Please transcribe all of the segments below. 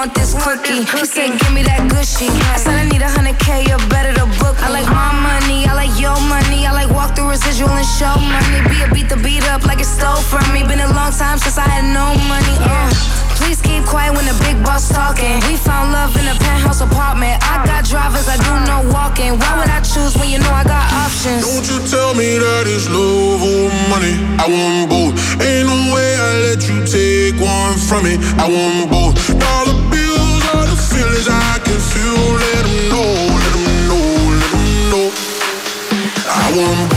want this cookie. He said, give me that gushy. I said, I need a hundred K, you better to book. I like my money, I like your money. I like walk through residual and show money. Be a beat the beat up like it stole from me. Been a long time since I had no money. Uh. Please keep quiet when the big boss talking. We found love in a penthouse apartment. I got drivers, I do no walking. Why would I choose when you know I got options? Don't you tell me that it's love or money. I want both. Ain't no way I let you take one from me. I want both. I can feel. Let them know, let them know, let them know. I want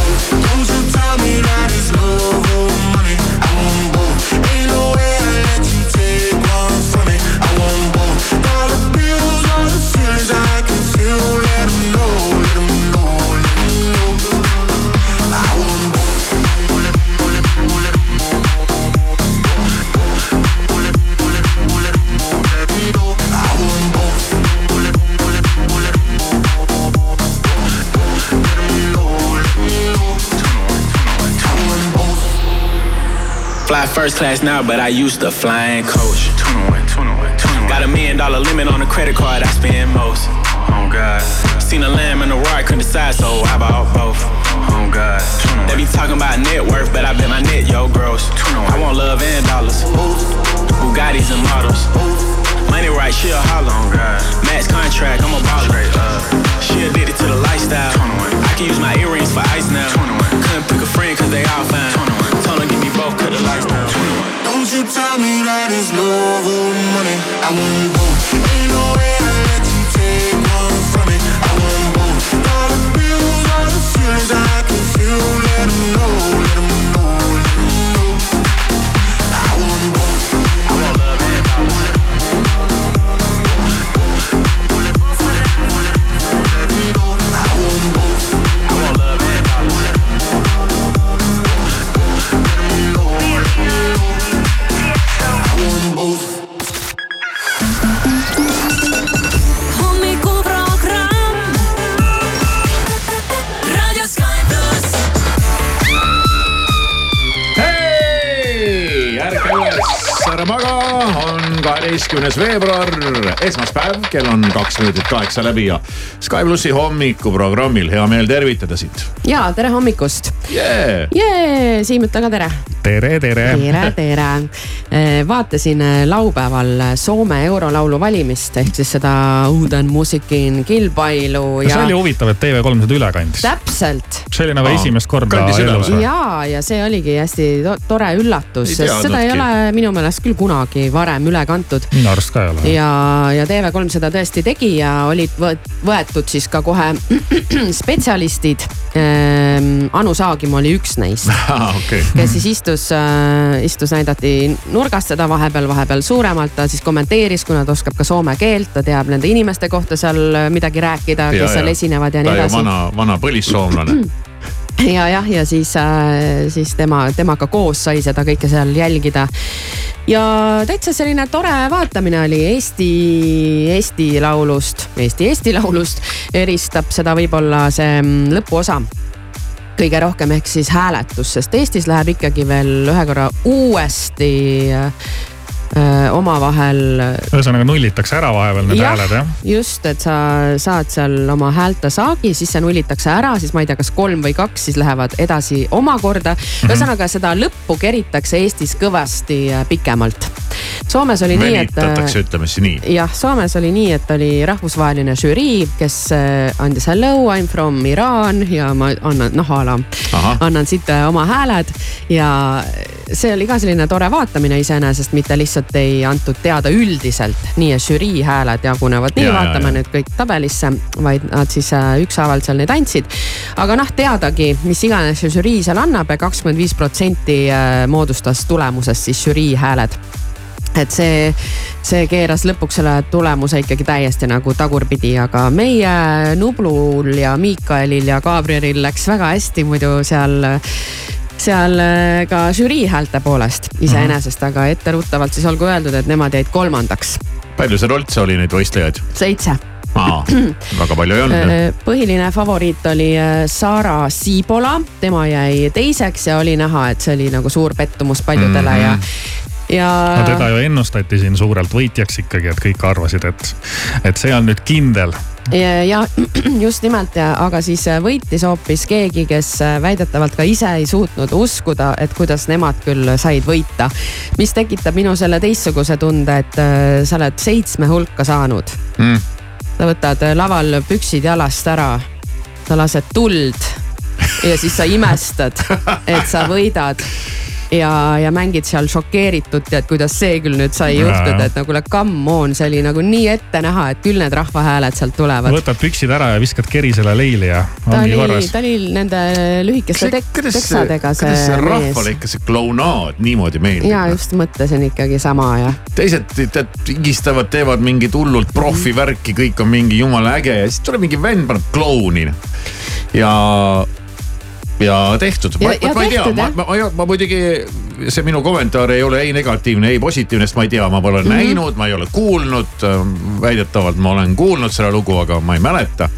first class now, but I used to flying coach. Got a million dollar limit on the credit card I spend most. Oh God. Seen a lamb and a roar, I couldn't decide, so I bought both. Oh God. They be talking about net worth, but I bet my net yo gross. I want love and dollars. Bugattis and models. Money right, she a holler. Oh God. Max Bye. veebruar, esmaspäev, kell on kaks minutit kaheksa läbi ja Sky plussi hommikuprogrammil hea meel tervitada sind ja tere hommikust yeah.. yeah,. Siim, ütle ka tere. tere, tere. tere, tere. Vaatasin äh, laupäeval Soome eurolaulu valimist ehk siis seda Uuden musikin kilpailu see ja oli huvitav, et TV3 seda üle kandis. täpselt see oli nagu Aa, esimest korda elus ja, ja see oligi hästi to tore üllatus, sest seda ei ole minu meelest küll kunagi varem üle kantud minu arust ka ei ole. ja, ja TV3 seda tõesti tegi ja olid võet- võetud siis ka kohe spetsialistid. Anu Saagim oli üks neist, okei, kes siis istus, istus, näidati nurgast seda vahepeal, vahepeal suuremalt, ta siis kommenteeris, kuna ta oskab ka soome keelt, ta teab nende inimeste kohta seal midagi rääkida, Ja, kes seal ja. esinevad ja nii edasi. vana, vana põlissoomlane. ja jah, ja siis, siis tema, temaga koos sai seda kõike seal jälgida. ja täitsa selline tore vaatamine oli Eesti, Eesti laulust, Eesti, Eesti laulust eristab seda võib-olla see mm, lõpuosa kõige rohkem ehk siis hääletus, sest Eestis läheb ikkagi veel ühe korra uuesti omavahel ühesõnaga nullitakse ära vahepeal need Jah. hääled jah? just, et sa saad seal oma häälte saagi, siis see nullitakse ära, siis ma ei tea, kas kolm või kaks, siis lähevad edasi omakorda. Mhm. ühesõnaga seda lõppu keritakse Eestis kõvasti äh, pikemalt. Soomes oli nii, et. venitatakse, ütleme siis nii. jah, Soomes oli nii, et oli rahvusvaheline žürii, kes äh, andis hello, I m from Iraan ja ma annan, noh a la annan siit äh, oma hääled ja see oli ka selline tore vaatamine iseenesest, mitte lihtsalt ei antud teada üldiselt, nii žürii hääled jagunevad nii, Ja, ja, vaatame ja. nüüd kõik tabelisse, vaid nad siis äh, ükshaaval seal neid andsid. aga noh, teadagi, mis iganes see žürii seal annab ja kakskümmend viis protsenti äh, moodustas tulemusest siis žürii hääled et see, see keeras lõpuks selle tulemuse ikkagi täiesti nagu tagurpidi, aga meie Nublul ja Miikaelil ja Gabrielil läks väga hästi muidu seal seal äh, ka žürii häälte poolest iseenesest, aga etteruttavalt siis olgu öeldud, et nemad jäid kolmandaks, palju seal üldse oli neid võistlejaid? seitse. väga palju ei olnud. Äh, põhiline favoriit oli äh, Sara Siibola, tema jäi teiseks ja oli näha, et see oli nagu suur pettumus paljudele mm -hmm. ja ja no teda ju ennustati siin suurelt võitjaks ikkagi, et kõik arvasid, et, et see on nüüd kindel. ja, ja just nimelt, aga siis võitis hoopis keegi, kes väidetavalt ka ise ei suutnud uskuda, et kuidas nemad küll said võita. mis tekitab minu selle teistsuguse tunde, et äh, sa oled seitsme hulka saanud mm. sa võtad laval püksid jalast ära, sa lased tuld ja siis sa imestad, et sa võidad ja, ja mängid seal šokeeritut ja et kuidas see küll nüüd sai juhtuda, et no kuule, come on, see oli nagu nii ette näha, et küll need rahvahääled sealt tulevad. võtad püksid ära ja viskad kerisele leili ja ta ongi oli, korras. ta oli nende lühikeste tek teksadega see kuidas see mees. rahvale ikka see klounaad niimoodi meeldib? ja just mõtlesin ikkagi sama ja teised tead higistavad, teevad mingit hullult profivärki, kõik on mingi jumala äge ja siis tuleb mingi vend, paneb klouni. ja, ja tehtud. ma, Ja- ja ma ei tea, tehtud, ma, ma, ma, ma muidugi, see minu kommentaar ei ole ei negatiivne, ei positiivne, sest ma ei tea, ma pole mm. -hmm. näinud, ma ei ole kuulnud. väidetavalt ma olen kuulnud seda lugu, aga ma ei mäleta.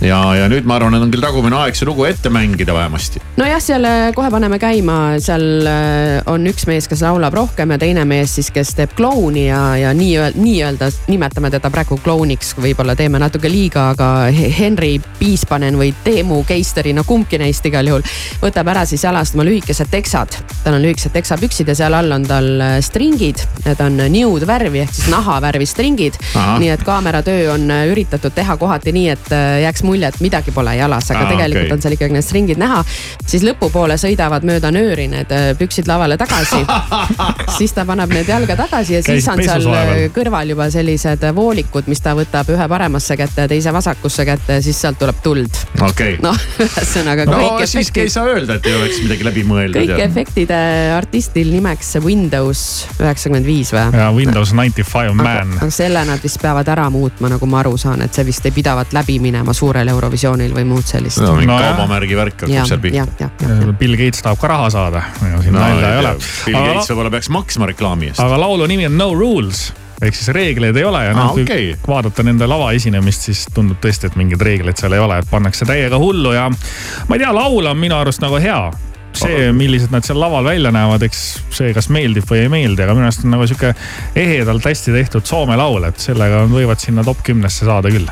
Ja, ja nüüd ma arvan, et on küll tagumine aeg see lugu ette mängida vähemasti. nojah, seal äh, kohe paneme käima, seal äh, on üks mees, kes laulab rohkem ja teine mees siis, kes teeb klouni ja, ja nii-öelda, nii-öelda nimetame teda praegu klouniks, võib-olla teeme natuke liiga, aga He- Henri Piispanen või Teemu Keister, no kumbki neist igal juhul võtab ära siis jalast oma lühikesed teksad. tal on lühikesed teksapüksid ja seal all on tal äh, stringid, need on nude värvi ehk siis nahavärvi stringid. Nii et kaameratöö on üritatud teha kohati nii, et jääks mulje, et midagi pole jalas, aga Aa, tegelikult okei. on seal ikkagi need stringid näha. siis lõpupoole sõidavad mööda nööri need äh, püksid lavale tagasi. siis ta paneb need jalga tagasi ja Käis siis on seal äh, kõrval juba sellised voolikud, mis ta võtab ühe paremasse kätte ja teise vasakusse kätte ja siis sealt tuleb tuld. okei okay. noh, ühesõnaga no kõik siiski ei efektid, saa öelda, et ei oleks midagi läbi mõeldud. kõik efektide artistil nimeks Windows üheksakümmend viis või? ja Windows ninety five man. aga selle nad vist peavad ära muutma, nagu ma aru saan, et see vist ei pidavat läbi minema suurel Eurovisioonil või muud sellist. no mingi No kaubamärgi värk ja, hakkab seal ja, pihta. Bill Gates tahab ka raha saada, siin no nalja ei ole. Bill Gates võib-olla peaks maksma reklaami eest. aga laulu nimi on No Rules ehk siis reegleid ei ole ja noh Aa, kui okei. vaadata nende lavaesinemist, siis tundub tõesti, et mingeid reegleid seal ei ole, et pannakse täiega hullu ja ma ei tea, laul on minu arust nagu hea see, millised nad seal laval välja näevad, eks see, kas meeldib või ei meeldi, aga minu arust on nagu sihuke ehedalt hästi tehtud Soome laul, et sellega võivad sinna top kümnesse saada küll.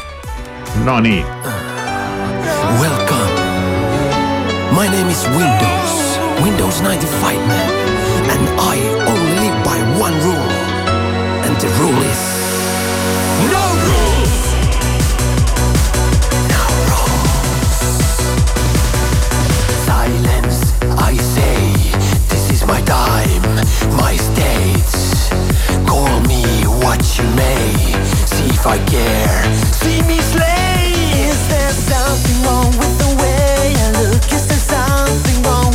Nonii, Welcome. My name is Windows, Windows 95 man, and I only live by one rule. And the rule is no rules. Silence, I say, this is my time, my states. Call me what you may, see if I care. See me slay. Wrong with the way I look? Is there something wrong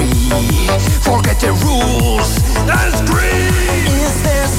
free. Forget the rules and scream. Is there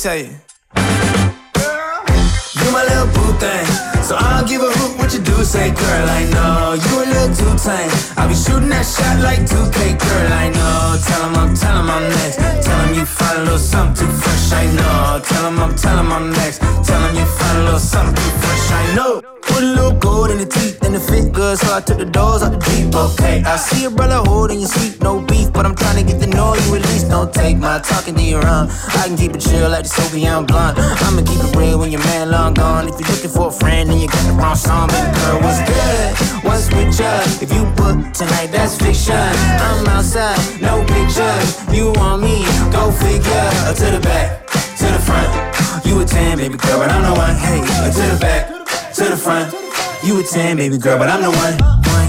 tell you. You my little boo thing. So I don't give a hoot what you do, say girl, I know You a little too tame. I'll be shooting that shot like 2K, girl, I know. Tell him I'm, tell him I'm next. Tell him you find a little something too fresh, I know. Tell him I'm, tell him I'm next. Tell him you find a little something too fresh, I know and it fit good So I took the doors out the Jeep, okay. I see a brother holding your seat, no beef But I'm trying to get the know you at least. Don't take my talking to your own. I can keep it chill like the Soviet blunt. I'ma keep it real when your man long gone. If you're looking for a friend and you got the wrong song. Baby girl, what's good? What's with ya? If you book tonight, that's fiction. I'm outside, no pictures. You want me, go figure. To the back, to the front. You a 10, baby girl, but I'm the one Hey, to the back, to the front You a 10, baby girl, but I'm the one, one.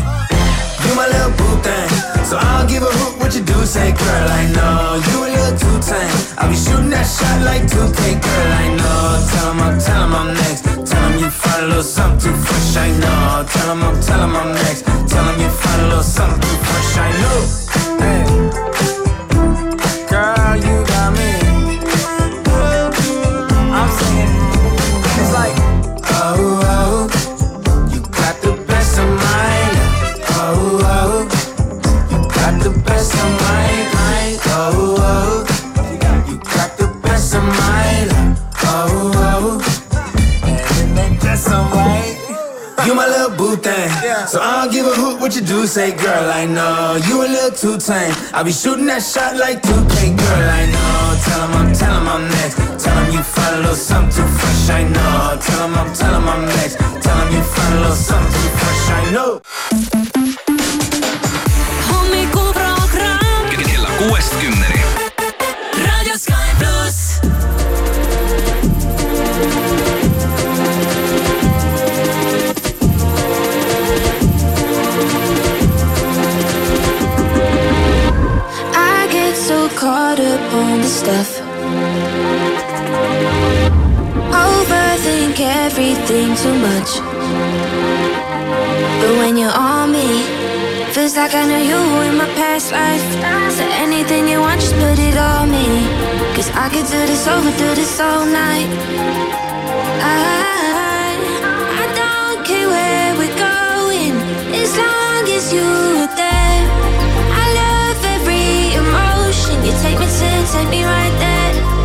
You my little boo thing. So I don't give a hoot what you do Say girl, I know. You a little too tame. I'll be shooting that shot like 2K Girl, I know. Tell him I'm, tell him I'm next. Tell him you find a little something too fresh I know. Tell him I'm, tell him I'm next. Tell him you find a little something too fresh I know. Hey. You my little boo thing. So I don't give a hoot what you do, say girl, I know you a little too tame. I be shooting that shot like 2K, girl, I know. Tell him I'm, tell him I'm next. Tell him you find a little something too fresh, I know. Tell him I'm, tell him I'm next. Tell him you find a little something too fresh, I know. hommikuprogramm kella kuuest kümneni. Caught up on the stuff. Overthink everything too much. But when you're on me, feels like I know you in my past life. So anything you want, just put it on me. Cause I could do this over, do this all night. I, I don't care where we're going, as long as you're there. You take me to, take me right there.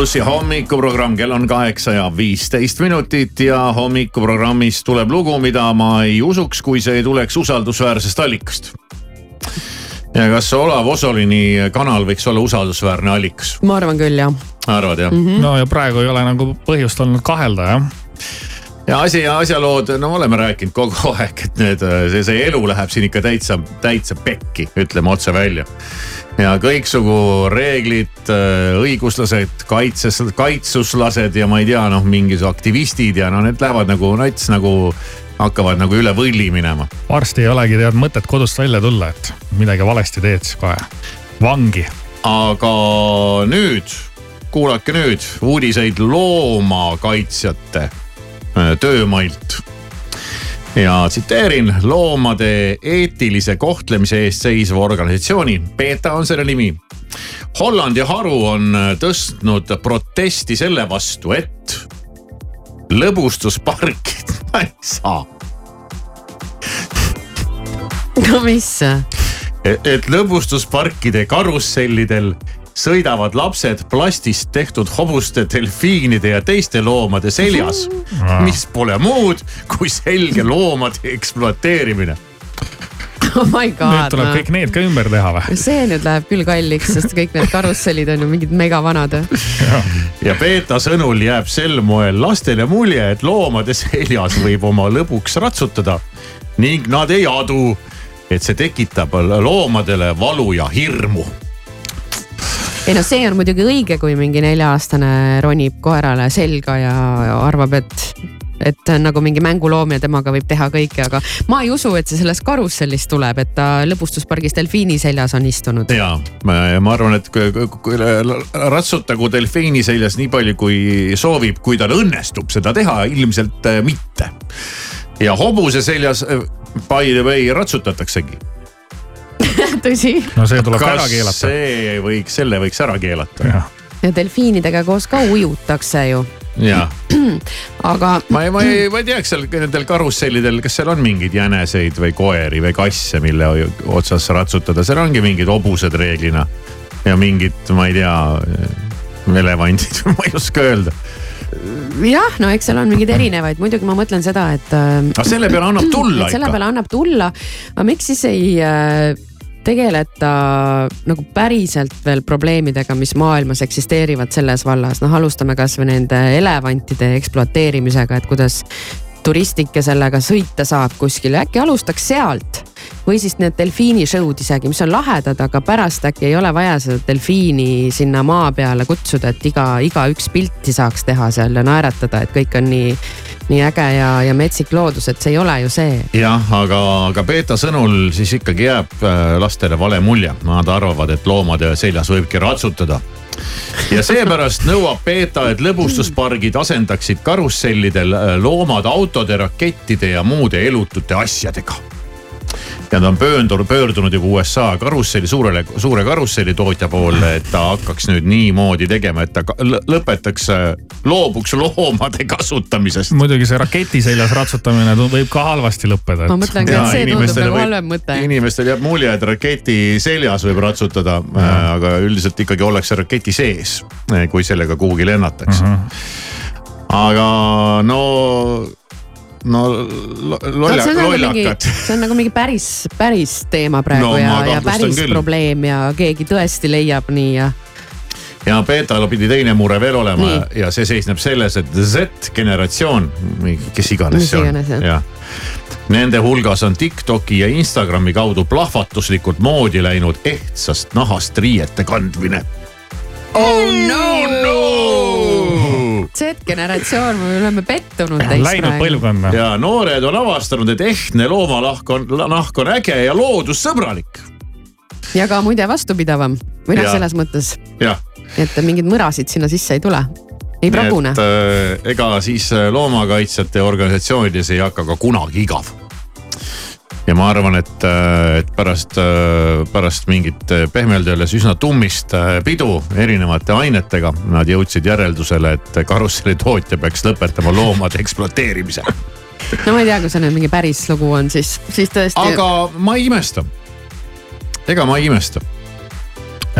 Plussi hommikuprogramm, kell on kaheksa ja viisteist minutit ja hommikuprogrammis tuleb lugu, mida ma ei usuks, kui see ei tuleks usaldusväärsest allikast. ja kas Olav Osolini kanal võiks olla usaldusväärne allikas, ma arvan küll jah. arvad jah? no ja praegu ei ole nagu põhjust olnud kahelda jah. ja asi ja asjalood, no me oleme rääkinud kogu aeg, et need, see, see elu läheb siin ikka täitsa, täitsa pekki, ütleme otse välja. Ja kõiksugu reeglid, õiguslased, kaitses, kaitsuslased ja ma ei tea, noh, mingisugused aktivistid ja no need lähevad nagu nats nagu hakkavad nagu üle võlli minema. varsti ei olegi tead mõtet kodust välja tulla, et midagi valesti teed, siis kohe vangi. aga nüüd, kuulake nüüd uudiseid loomakaitsjate äh, töömailt ja tsiteerin loomade eetilise kohtlemise eest seisva organisatsiooni, PETA on selle nimi. Hollandi haru on tõstnud protesti selle vastu, et lõbustusparkid, ei saa. no mis? et, et lõbustusparkide karussellidel sõidavad lapsed plastist tehtud hobuste, delfiinide ja teiste loomade seljas, mis pole muud kui selge loomade ekspluateerimine oh my god. nüüd tuleb no. kõik need ka ümber teha või? see nüüd läheb küll kalliks, sest kõik need karussellid on ju mingid megavanad. ja Peeta sõnul jääb sel moel lastele mulje, et loomade seljas võib oma lõbuks ratsutada ning nad ei adu, et see tekitab loomadele valu ja hirmu ei no see on muidugi õige, kui mingi nelja-aastane ronib koerale selga ja arvab, et et ta on nagu mingi mänguloom ja temaga võib teha kõike, aga ma ei usu, et see sellest karussellist tuleb, et ta lõbustuspargis delfiini seljas on istunud. ja ma, ma arvan, et ratsutagu delfiini seljas nii palju, kui soovib, kui tal õnnestub seda teha, ilmselt äh, mitte. ja hobuse seljas äh, by the way ratsutataksegi tõsi. no see tuleb ära keelata. see võiks, selle võiks ära keelata. ja delfiinidega koos ka ujutakse ju jaa aga. ma ei, ma ei, ma ei teaks seal nendel karussellidel, kas seal on mingeid jäneseid või koeri või kasse, mille otsas ratsutada, seal ongi mingid hobused reeglina. ja mingid, ma ei tea, elevandid ma ei oska öelda jah, no eks seal on mingeid erinevaid, muidugi ma mõtlen seda, et. aga selle peale annab tulla ikka. selle peale annab tulla, aga miks siis ei äh, tegeleta nagu päriselt veel probleemidega, mis maailmas eksisteerivad selles vallas, noh alustame kasvõi nende elevantide ekspluateerimisega, et kuidas turistike sellega sõita saab kuskile, äkki alustaks sealt? Või siis need delfiini show'd isegi, mis on lahedad, aga pärast äkki ei ole vaja seda delfiini sinna maa peale kutsuda, et iga, igaüks pilti saaks teha seal ja naeratada, et kõik on nii, nii äge ja, ja metsik loodus, et see ei ole ju see. jah, aga, aga Peeta sõnul siis ikkagi jääb äh, lastele vale mulje, nad arvavad, et loomade seljas võibki ratsutada ja seepärast nõuab Peeta, et lõbustuspargid asendaksid karussellidel äh, loomad autode, rakettide ja muude elutute asjadega ja ta on pöördunud, pöördunud juba USA karusselli, suurele, suure karusselli tootja poole, et ta hakkaks nüüd niimoodi tegema, et ta lõpetaks, loobuks loomade kasutamisest. muidugi see raketi seljas ratsutamine võib ka halvasti lõppeda et.... ma mõtlengi, et see tundub nagu halvem mõte. inimestel jääb mulje, et raketi seljas võib ratsutada, äh, aga üldiselt ikkagi ollakse raketi sees, kui sellega kuhugi lennatakse uh. -huh. aga no no lolla, no, lollakad. see on nagu mingi päris, päris teema praegu no, ja, ja päris küll. probleem ja keegi tõesti leiab nii ja ja Peetal pidi teine mure veel olema Nii. ja see seisneb selles, et Z-generatsioon, kes iganes see on, jah. Nende hulgas on Tiktoki ja Instagrami kaudu plahvatuslikult moodi läinud ehtsast nahast riiete kandmine. oh no, no! Z-generatsioon, me oleme pettunud teist Läinud põlvkonna. ja noored on avastanud, et ehtne loomalahk on, nahk on äge ja loodussõbralik. ja ka muide vastupidavam või noh, selles mõttes. et mingeid mõrasid sinna sisse ei tule ei pragune. Äh, ega siis äh, loomakaitsjate organisatsioonides ei hakka ka kunagi igav ja ma arvan, et, äh, et pärast, äh, pärast mingit äh, pehmelt öeldes üsna tummist pidu erinevate ainetega, nad jõudsid järeldusele, et karusselli tootja peaks lõpetama loomade ekspluateerimise no ma ei tea, kui see nüüd mingi päris lugu on, siis, siis tõesti. aga ma ei imesta. ega ma ei imesta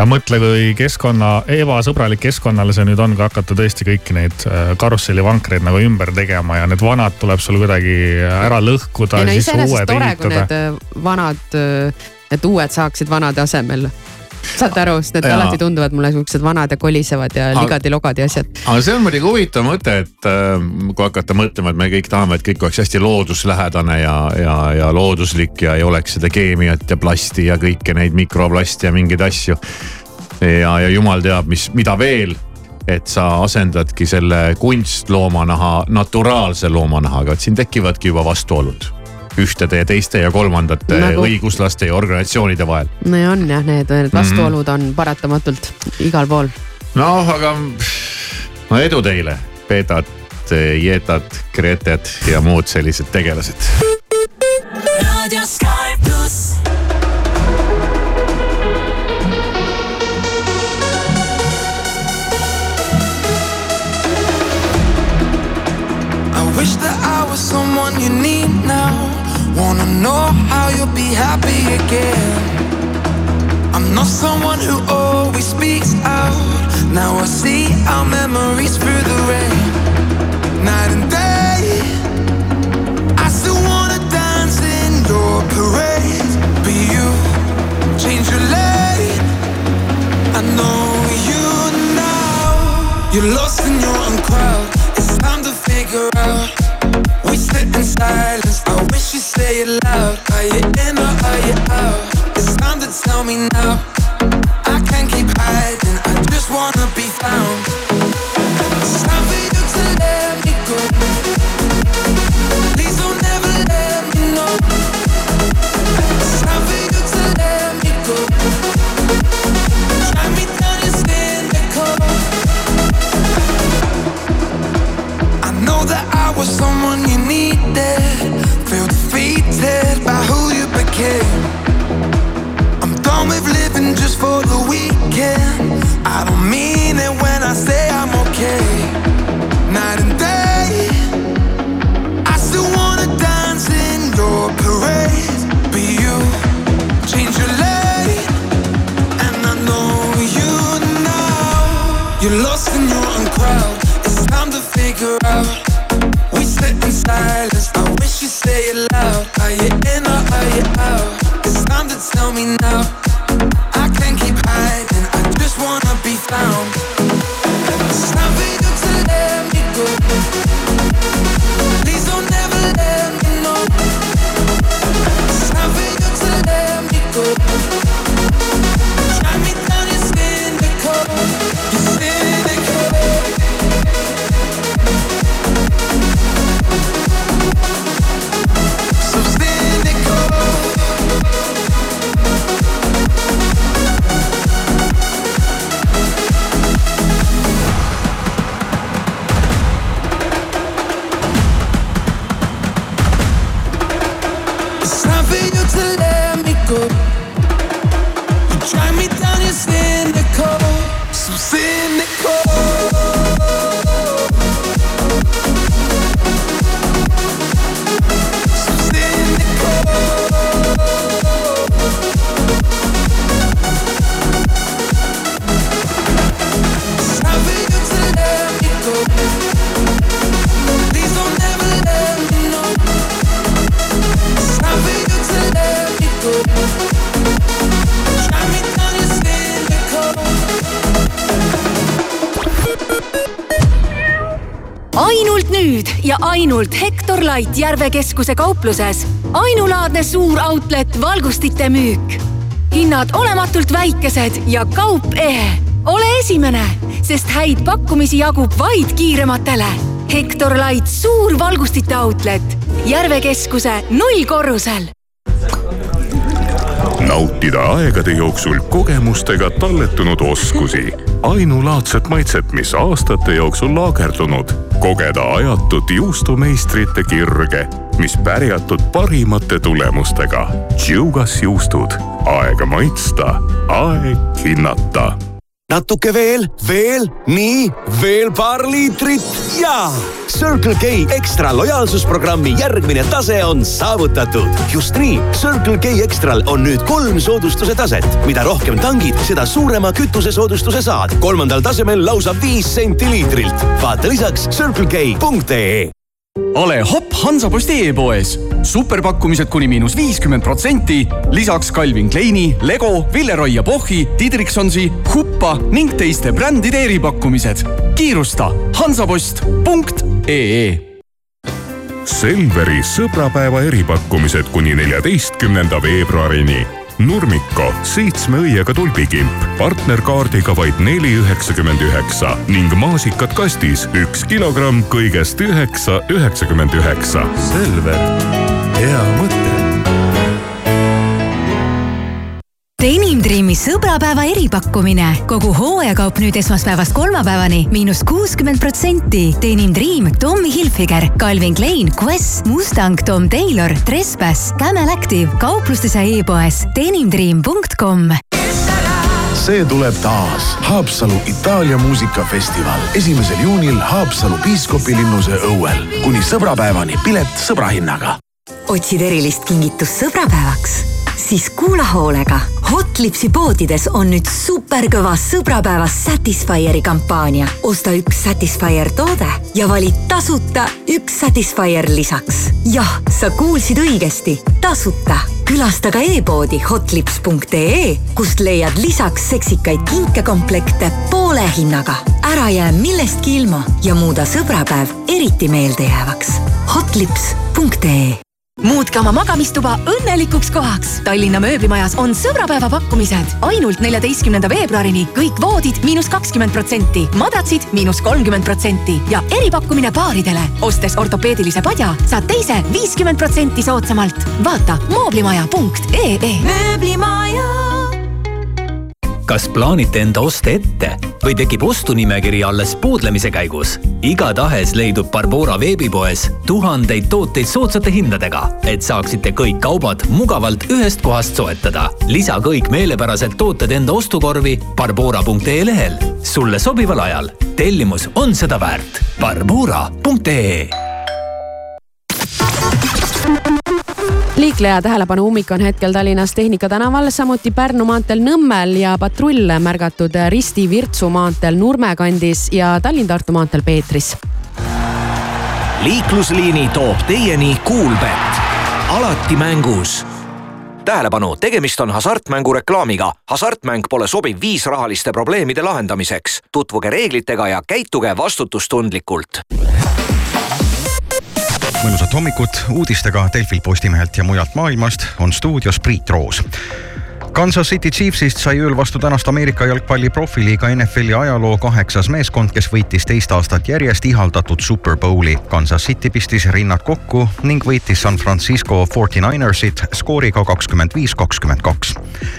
ja mõtle, kui keskkonna, ebasõbralik keskkonnale see nüüd on, kui hakata tõesti kõiki neid äh, karussellivankreid nagu ümber tegema ja need vanad tuleb sul kuidagi ära lõhkuda. ei no iseenesest tore, kui need äh, vanad, äh, et uued saaksid vanade asemel saate aru, sest need Jaa. alati tunduvad mulle siuksed vanad ja kolisevad ja Aga- ligadi-logadi asjad. aga see on muidugi huvitav mõte, et äh, kui hakata mõtlema, et me kõik tahame, et kõik oleks hästi looduslähedane ja, ja, ja looduslik ja ei oleks seda keemiat ja plasti ja kõiki neid mikroplasti ja mingeid asju. ja, ja jumal teab, mis, mida veel et sa asendadki selle kunstloomanaha naturaalse loomanahaga, et siin tekivadki juba vastuolud ühtede ja teiste ja kolmandate Nagu- õiguslaste ja organisatsioonide vahel. no ja on jah, need, need vastuolud on paratamatult igal pool. noh, aga no edu teile, Peetat, Jeetat, Gretet ja muud sellised tegelased. Radio Sky pluss. I wish that I was someone you need now. Wanna know how you'll be happy again. I'm not someone who always speaks out. Now I see our memories through the rain. Night and day. I still wanna dance in your parade. But you change your lane. I know you now. You're lost in your own crowd. It's time to figure out. We sit in silence. I wish you'd say it loud. Are you in or are you out? It's time to tell me now. I can't keep hiding. I just wanna be found. Ja ainult Hektor Light Järve keskuse kaupluses. ainulaadne suur outlet valgustite müük. hinnad olematult väikesed ja kaup ehe. ole esimene, sest häid pakkumisi jagub vaid kiirematele. Hektor Light suur valgustite outlet Järve keskuse nullkorrusel nautida aegade jooksul kogemustega talletunud oskusi, ainulaadset maitset, mis aastate jooksul laagerdunud, kogeda ajatut juustumeistrite kirge, mis pärjatud parimate tulemustega. Tšiugas juustud, aega maitsta, aeg hinnata natuke veel, veel, nii, veel paar liitrit ja Circle K ekstra lojaalsusprogrammi järgmine tase on saavutatud. just nii, Circle K ekstral on nüüd kolm soodustuse taset, mida rohkem tangid, seda suurema kütusesoodustuse saad. kolmandal tasemel lausa viis senti liitrilt. vaata lisaks circlek.ee ole hopp Hansaposti e-poes. superpakkumised kuni miinus viiskümmend protsenti. lisaks Calvin Kleini, Lego, Villeroy ja Bochi, Didriksonsi, Huppa ning teiste brändide eripakkumised. kiirusta hansapost.ee Selveri sõbrapäeva eripakkumised kuni neljateistkümnenda veebruarini. Nurmiko seitsme õiega tulbikimp partnerkaardiga vaid neli üheksakümmend üheksa ning maasikad kastis üks kilogramm kõigest üheksa üheksakümmend üheksa. Selver, hea mõte Denim Dreami sõbrapäeva eripakkumine. kogu hooajakaup nüüd esmaspäevast kolmapäevani miinus kuuskümmend protsenti. Denim Dream, Tommy Hilfiger, Calvin Klein, Quest, Mustang, Tom Taylor, Trespass, Camel Active, kauplustes ja e-poes denimdream.com see tuleb taas Haapsalu Itaalia muusikafestival esimesel juunil Haapsalu piiskopilinnuse õuel kuni sõbrapäevani pilet sõbrahinnaga. otsid erilist kingitust sõbrapäevaks? Siis kuula hoolega. Hotlipsi poodides on nüüd superkõva sõbrapäeva Satisfyeri kampaania. osta üks Satisfyer toode ja vali tasuta üks Satisfyer lisaks. jah, sa kuulsid õigesti, tasuta. külasta ka e-poodi hotlips.ee, kust leiad lisaks seksikaid kinkekomplekte poole hinnaga. ära jää millestki ilma ja muuda sõbrapäev eriti meeldejäävaks. hotlips.ee muutke oma magamistuba õnnelikuks kohaks. Tallinna mööblimajas on sõbrapäeva pakkumised. ainult neljateistkümnenda veebruarini kõik voodid miinus kakskümmend protsenti, madratsid miinus kolmkümmend protsenti ja eripakkumine paaridele. ostes ortopeedilise padja, saad teise viiskümmend protsenti soodsamalt. vaata mooblimaja.ee. mööblimaja kas plaanite enda oste ette või tekib ostunimekiri alles puudlemise käigus? igatahes leidub Barbora veebipoes tuhandeid tooteid soodsate hindadega, et saaksite kõik kaubad mugavalt ühest kohast soetada. lisa kõik meelepärased tooted enda ostukorvi barbora.ee lehel sulle sobival ajal. tellimus on seda väärt. Barbora.ee liikleja tähelepanu ummik on hetkel Tallinnas Tehnika tänaval, samuti Pärnu maanteel Nõmmel ja patrulle märgatud Risti-Virtsu maanteel Nurme kandis ja Tallinn-Tartu maanteel Peetris. liiklusliini toob teieni Kuulbett, alati mängus tähelepanu, tegemist on hasartmängu reklaamiga. hasartmäng pole sobiv viis rahaliste probleemide lahendamiseks. tutvuge reeglitega ja käituge vastutustundlikult mõnusat hommikut uudistega Delfilt, Postimehelt ja mujalt maailmast on stuudios Priit Roos. Kansas City Chiefsist sai ööl vastu tänast Ameerika jalgpalli profiliiga NFL-i ajaloo kaheksas meeskond, kes võitis teist aastat järjest ihaldatud Super Bowli. Kansas City pistis rinnad kokku ning võitis San Francisco 49ersit skooriga kakskümmend viis, kakskümmend kaks.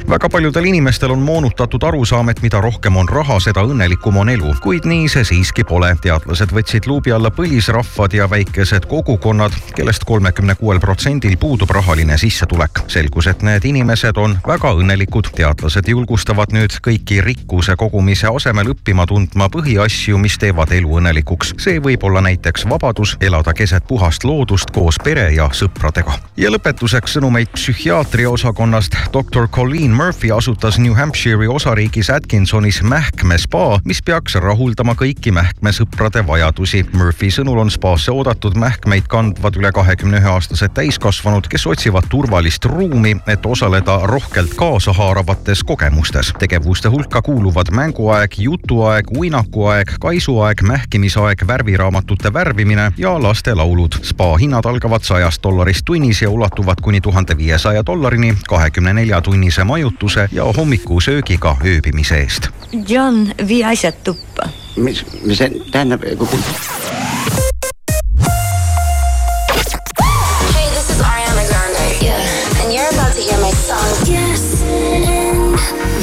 väga paljudel inimestel on moonutatud arusaam, et mida rohkem on raha, seda õnnelikum on elu, kuid nii see siiski pole. teadlased võtsid luubi alla põlisrahvad ja väikesed kogukonnad, kellest kolmekümne kuuel protsendil puudub rahaline sissetulek. selgus, et need inimesed on väga õnnelikud. teadlased julgustavad nüüd kõiki rikkuse kogumise asemel õppima tundma põhiasju, mis teevad elu õnnelikuks. see võib olla näiteks vabadus elada keset puhast loodust koos pere ja sõpradega. ja lõpetuseks sõnumeid psühhiaatria osakonnast. doktor Colleen Murphy asutas New Hampshire'i osariigis Atkinsonis mähkmespa, mis peaks rahuldama kõiki mähkmesõprade vajadusi. Murphy sõnul on spaasse oodatud mähkmeid kandvad üle kahekümne ühe aastased täiskasvanud, kes otsivad turvalist ruumi, et osaleda rohkelt kaasahaaravates kogemustes. tegevuste hulka kuuluvad mänguaeg, jutuaeg, uinakuaeg, kaisuaeg, mähkimisaeg, värviraamatute värvimine ja lastelaulud. spa hinnad algavad sajast dollarist tunnis ja ulatuvad kuni tuhande viiesaja dollarini kahekümne nelja tunnise majutuse ja hommikusöögiga ööbimise eest. John, vii asjad tuppa. mis, mis see tähendab?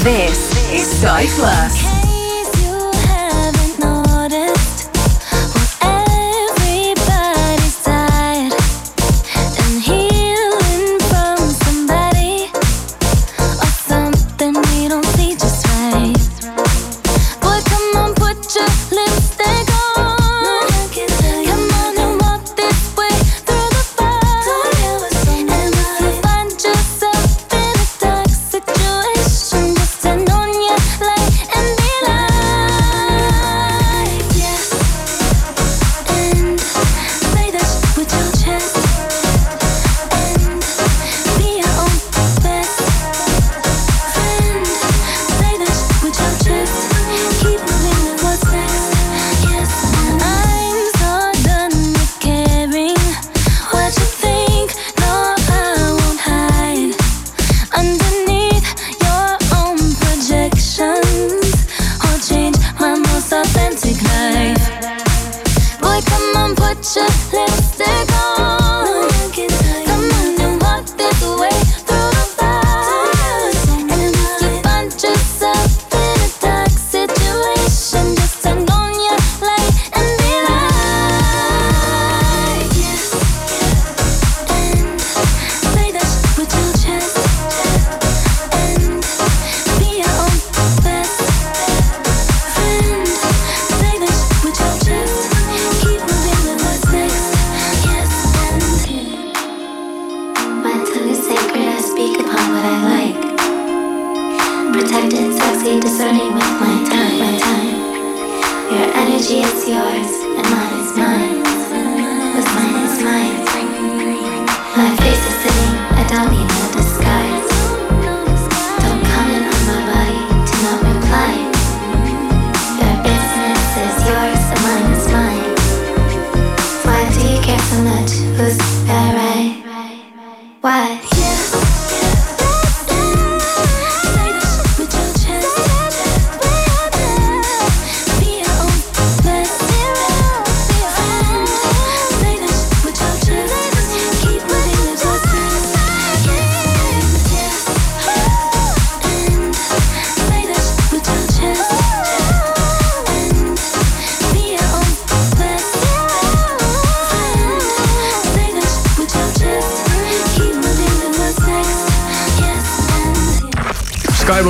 This is Sky Plus.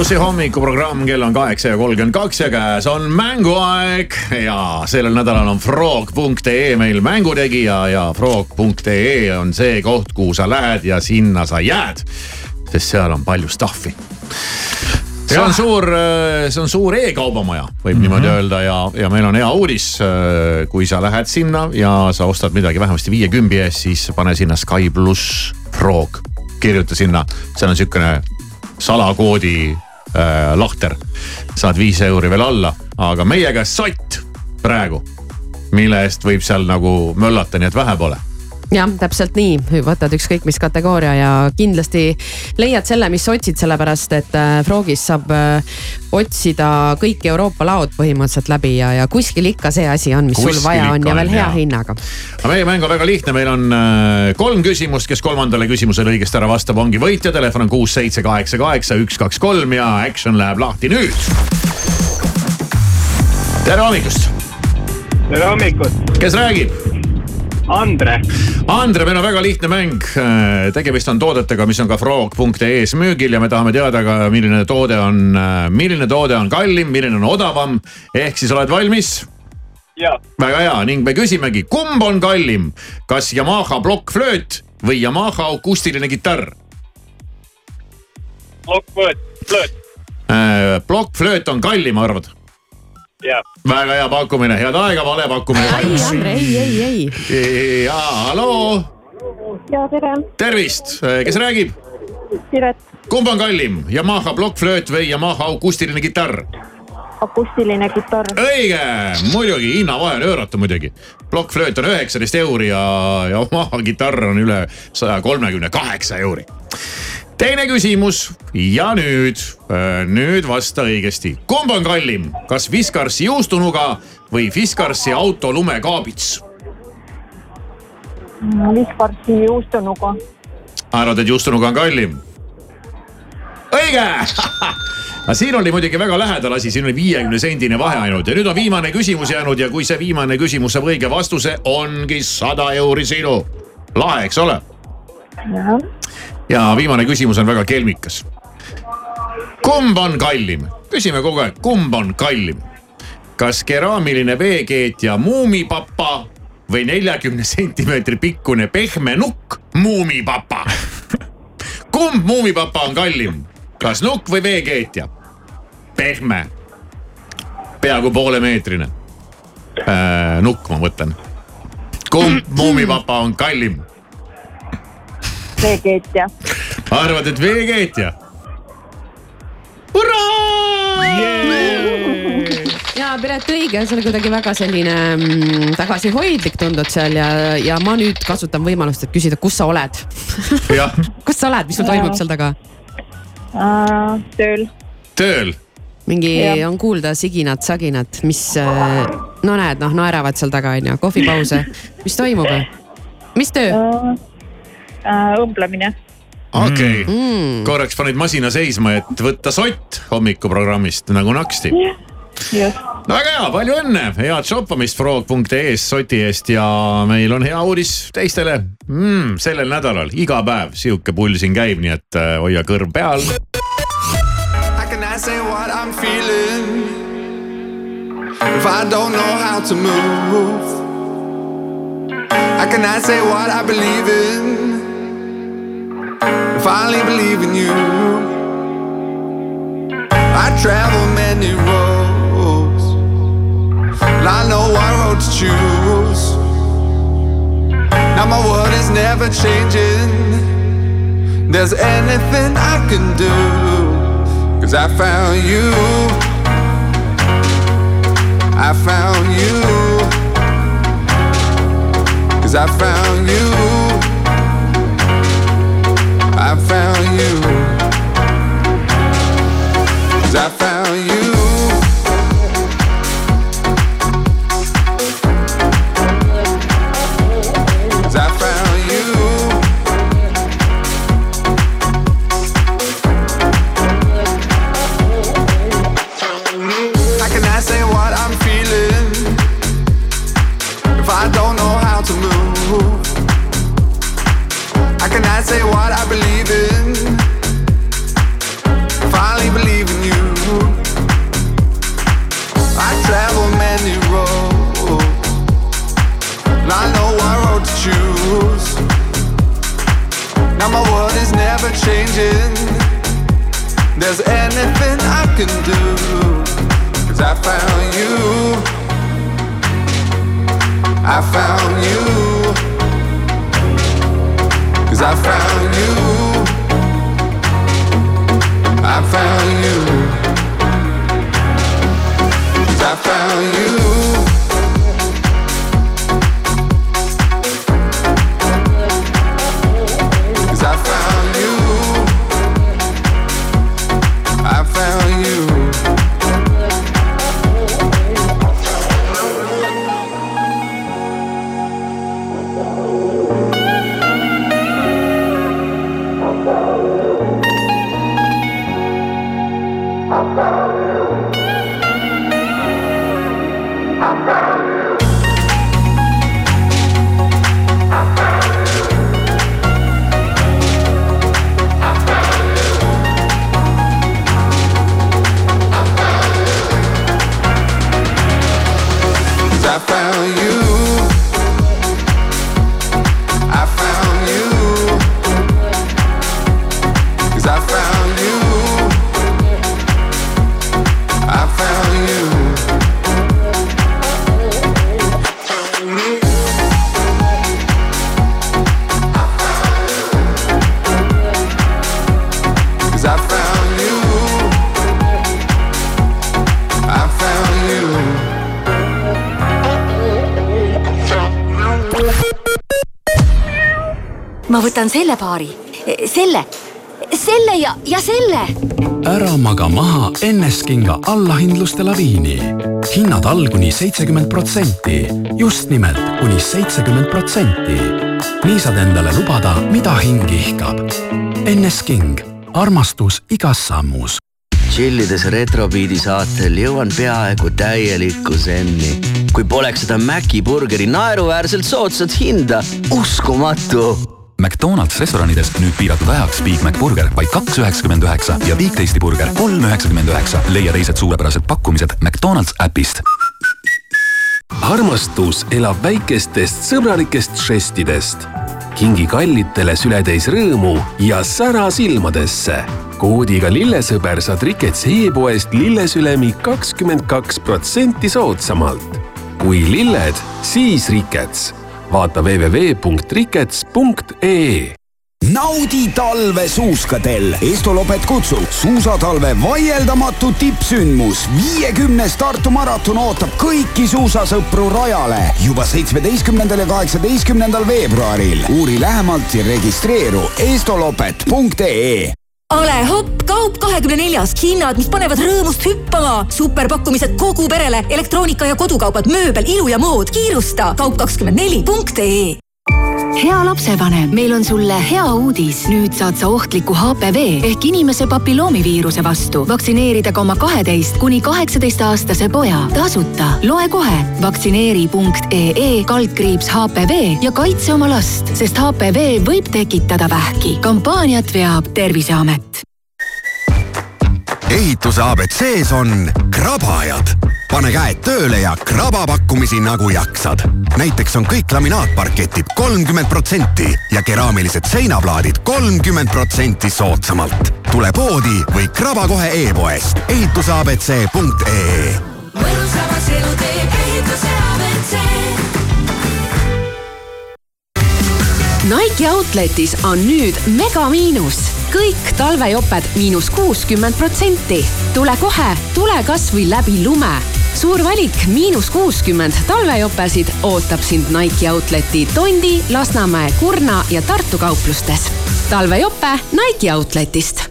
Plussi hommikuprogramm, kell on kaheksa ja kolmkümmend kaks ja käes on mänguaeg ja sellel nädalal on frog.ee meil mängutegija ja frog.ee on see koht, kuhu sa lähed ja sinna sa jääd. sest seal on palju stuff'i. see on suur, see on suur e-kaubamaja, võib mm -hmm. niimoodi öelda ja, ja meil on hea uudis. kui sa lähed sinna ja sa ostad midagi vähemasti viie kümbi eest, siis pane sinna Sky pluss frog, kirjuta sinna, seal on sihukene salakoodi äh, lahter. saad viis euri veel alla, aga meie käest sott praegu, mille eest võib seal nagu möllata, nii et vähe pole jah, täpselt nii, võtad ükskõik mis kategooria ja kindlasti leiad selle, mis otsid, sellepärast et äh, Frogis saab äh, otsida kõik Euroopa laod põhimõtteliselt läbi ja, ja kuskil ikka see asi on, mis Kuskil sul vaja on ja veel on, hea hinnaga. aga meie mäng on väga lihtne, meil on äh, kolm küsimust, kes kolmandale küsimusele õigesti ära vastab, ongi võitja, telefon on kuus, seitse, kaheksa, kaheksa, üks, kaks, kolm ja action läheb lahti nüüd. tere hommikust. tere hommikust. kes räägib? Andre. Andre, meil on väga lihtne mäng. tegemist on toodetega, mis on ka frog.ee-s müügil ja me tahame teada ka, milline toode on, milline toode on kallim, milline on odavam. ehk siis oled valmis? väga hea ning me küsimegi, kumb on kallim, kas Yamaha plokkflööt või Yamaha akustiline kitarr? plokkflööt, flööt, plokkflööt on kallim, arvad? Väga hea pakkumine, head aega, vale pakkumine. ei, Andre, ei, ei, ei. ja halloo, ja tere, tervist, kes räägib? Siret, kumb on kallim, Yamaha plokkflööt või Yamaha akustiline kitarr? akustiline kitarr. õige, muidugi hinnavahe on ööratu muidugi. plokkflööt on üheksateist euri ja Yamaha kitarr on üle saja kolmekümne kaheksa euri. Teine küsimus ja nüüd, nüüd vasta õigesti, kumb on kallim, kas Fiskarsi juustunuga või Fiskarsi auto lumekaabits? Viskarsi juustunuga. arvad, et juustunuga on kallim? õige aga siin oli muidugi väga lähedal asi, siin oli viiekümne sendine vahe ainult ja nüüd on viimane küsimus jäänud ja kui see viimane küsimus saab õige vastuse, ongi sada euri sinu. lahe, eks ole? jah, ja viimane küsimus on väga kelmikas. kumb on kallim, küsime kogu aeg, kumb on kallim? kas keraamiline veekeetja Muumipapa või neljakümne sentimeetri pikkune pehme nukk Muumipapa? kumb Muumipapa on kallim, kas nukk või veekeetja? pehme, peaaegu poolemeetrine äh,. nukk, ma mõtlen. kumb Muumipapa on kallim? veekeetja. arvad, et veekeetja? ja Piret õige, sa oled kuidagi väga selline mm, tagasihoidlik tundud seal ja, ja ma nüüd kasutan võimalust, et küsida, kus sa oled. kus sa oled, mis sul toimub seal taga? tööl. tööl. mingi Jah. on kuulda siginat-saginat, mis äh, no näed, noh naeravad seal taga onju, kohvipause, mis toimub? mis töö? õmblemine. okei okay. Mm., korraks panid masina seisma, et võtta sott hommikuprogrammist nagu naksti. just. väga hea, palju õnne, head shoppamist frog.ee-s soti eest ja meil on hea uudis teistele mm,. sellel nädalal iga päev sihuke pull siin käib, nii et äh, hoia kõrv peal. How can I say what I'm feeling if I don't know how to move? I say what I believe in I only believe in you? I travel many roads. And I know what road to choose. Now my world is never changing. There's anything I can do. Cause I found you. I found you. Cause I found you. I found you. Cause I found you. Ma võtan selle paari, selle, selle ja, ja selle. ära maga maha Enneskinga allahindluste laviini. hinnad all kuni seitsekümmend protsenti, just nimelt kuni seitsekümmend protsenti. nii saad endale lubada, mida hing ihkab. Ennesking, armastus igas sammus. tšillides Retrobeati saatel jõuan peaaegu täielikku zenni. kui poleks seda Maci burgeri naeruväärselt soodsat hinda, uskumatu McDonalds restoranides nüüd piiratud ajaks Big Mac burger vaid kaks üheksakümmend üheksa ja Big Tasty burger kolm üheksakümmend üheksa. leia teised suurepärased pakkumised McDonalds äpist. armastus elab väikestest sõbralikest žestidest. kingi kallitele sületäis rõõmu ja sära silmadesse. koodiga lillesõber saad Rikets e-poest lillesülemi kakskümmend kaks protsenti soodsamalt. kui lilled, siis Rikets. Vaata www.rikets.ee naudi talve suuskadel. Estolopet kutsub suusatalve vaieldamatu tippsündmus. viiekümnes Tartu maraton ootab kõiki suusasõpru rajale juba seitsmeteistkümnendal ja kaheksateistkümnendal veebruaril. uuri lähemalt ja registreeru estolopet.ee ole hopp, Kaup kahekümne neljas, hinnad, mis panevad rõõmust hüppama. superpakkumised kogu perele, elektroonika ja kodukaubad, mööbel, ilu ja mood. kiirusta kaup24.ee hea lapsevanem, meil on sulle hea uudis. nüüd saad sa ohtliku HPV ehk inimese papilloomiviiruse vastu vaktsineerida ka oma kaheteist kuni kaheksateist aastase poja tasuta. loe kohe vaktsineeri.ee kaldkriips HPV ja kaitse oma last, sest HPV võib tekitada vähki. kampaaniat veab Terviseamet. Ehituse abc-s on krabajad pane käed tööle ja kraba pakkumisi nagu jaksad. näiteks on kõik laminaatparketid kolmkümmend protsenti ja keraamilised seinaplaadid kolmkümmend protsenti soodsamalt. tule poodi või kraba kohe e-poest ehitusabc.ee mõnusavas elu teeb Nike Outletis on nüüd megamiinus. kõik talvejoped miinus kuuskümmend protsenti. tule kohe, tule kasvõi läbi lume. suur valik miinus kuuskümmend talvejopesid ootab sind Nike Outleti Tondi, Lasnamäe, Kurna ja Tartu kauplustes. talvejope Nike Outletist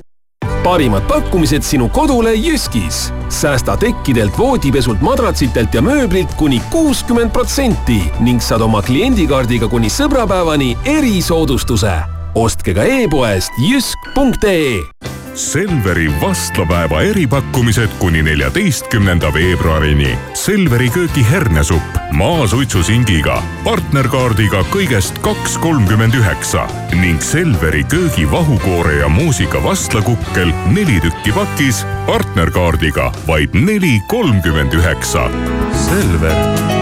parimad pakkumised sinu kodule Jyskis. Säästa tekkidelt, voodipesult, madratsitelt ja mööblilt kuni kuuskümmend protsenti ning saad oma kliendikaardiga kuni sõbrapäevani erisoodustuse. ostke ka e-poest jysk.ee Selveri vastlapäeva eripakkumised kuni neljateistkümnenda veebruarini. Selveri köögi hernesupp maasuitsusingiga, partnerkaardiga kõigest kaks kolmkümmend üheksa ning Selveri köögi vahukoore ja muusika vastlakukkel neli tükki pakis, partnerkaardiga vaid neli kolmkümmend üheksa. Selver,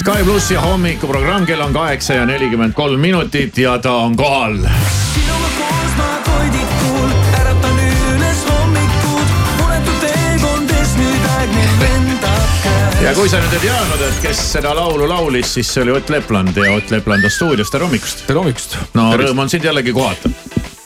Sky plussi hommikuprogramm, kell on kaheksa ja nelikümmend kolm minutit ja ta on kohal. sinuga koos ma toidikul äratan üles hommikud, muretu teekondes nüüd aeg mind lendab käes. ja kui sa nüüd ei teadnud, et kes seda laulu laulis, siis see oli Ott Lepland ja Ott Lepland on stuudios, tere hommikust. tere hommikust. no rõõm on sind jällegi kohata.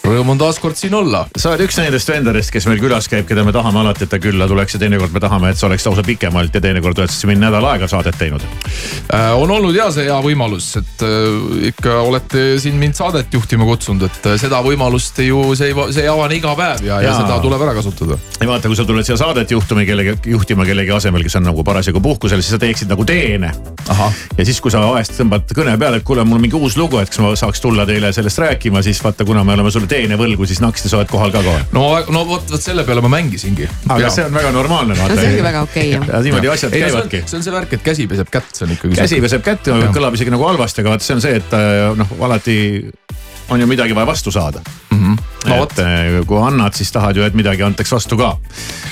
Rõõm on taas kord siin olla. sa oled üks nendest vendadest, kes meil külas käib, keda me tahame alati, et ta külla tuleks ja teinekord me tahame, et see oleks lausa pikemalt ja teinekord oled sa siin nädal aega saadet teinud. Äh, on olnud ja see hea võimalus, et äh, ikka olete siin mind saadet juhtima kutsunud, et äh, seda võimalust ju see ei, see ei avane iga päev ja, ja Jaa. seda tuleb ära kasutada. ja vaata, kui sa tuled siia saadet juhtuma kellegi, juhtima kellegi asemel, kes on nagu parasjagu puhkusel, siis sa teeksid nagu teene. ja siis, kui sa vahest tõmbad kõne peale, et kuule, mul on mingi uus lugu, et kas ma saaks tulla teile sellest rääkima, siis vaata, kuna me oleme sulle teene võlgu, siis naksti sa oled kohal ka kohe. no, no vot, vot selle peale ma mängisingi. aga see on väga normaalne vaata. no see ongi väga okei okay, ja niimoodi asjad Ei, käivadki. see on see värk, et käsi peseb kätt, see on ikkagi. käsi peseb kätt, kõlab isegi nagu halvasti, aga vaata, see on see, et äh, noh, alati on ju midagi vaja vastu saada mm. Mhm. -hmm. et äh, kui annad, siis tahad ju, et midagi antaks vastu ka.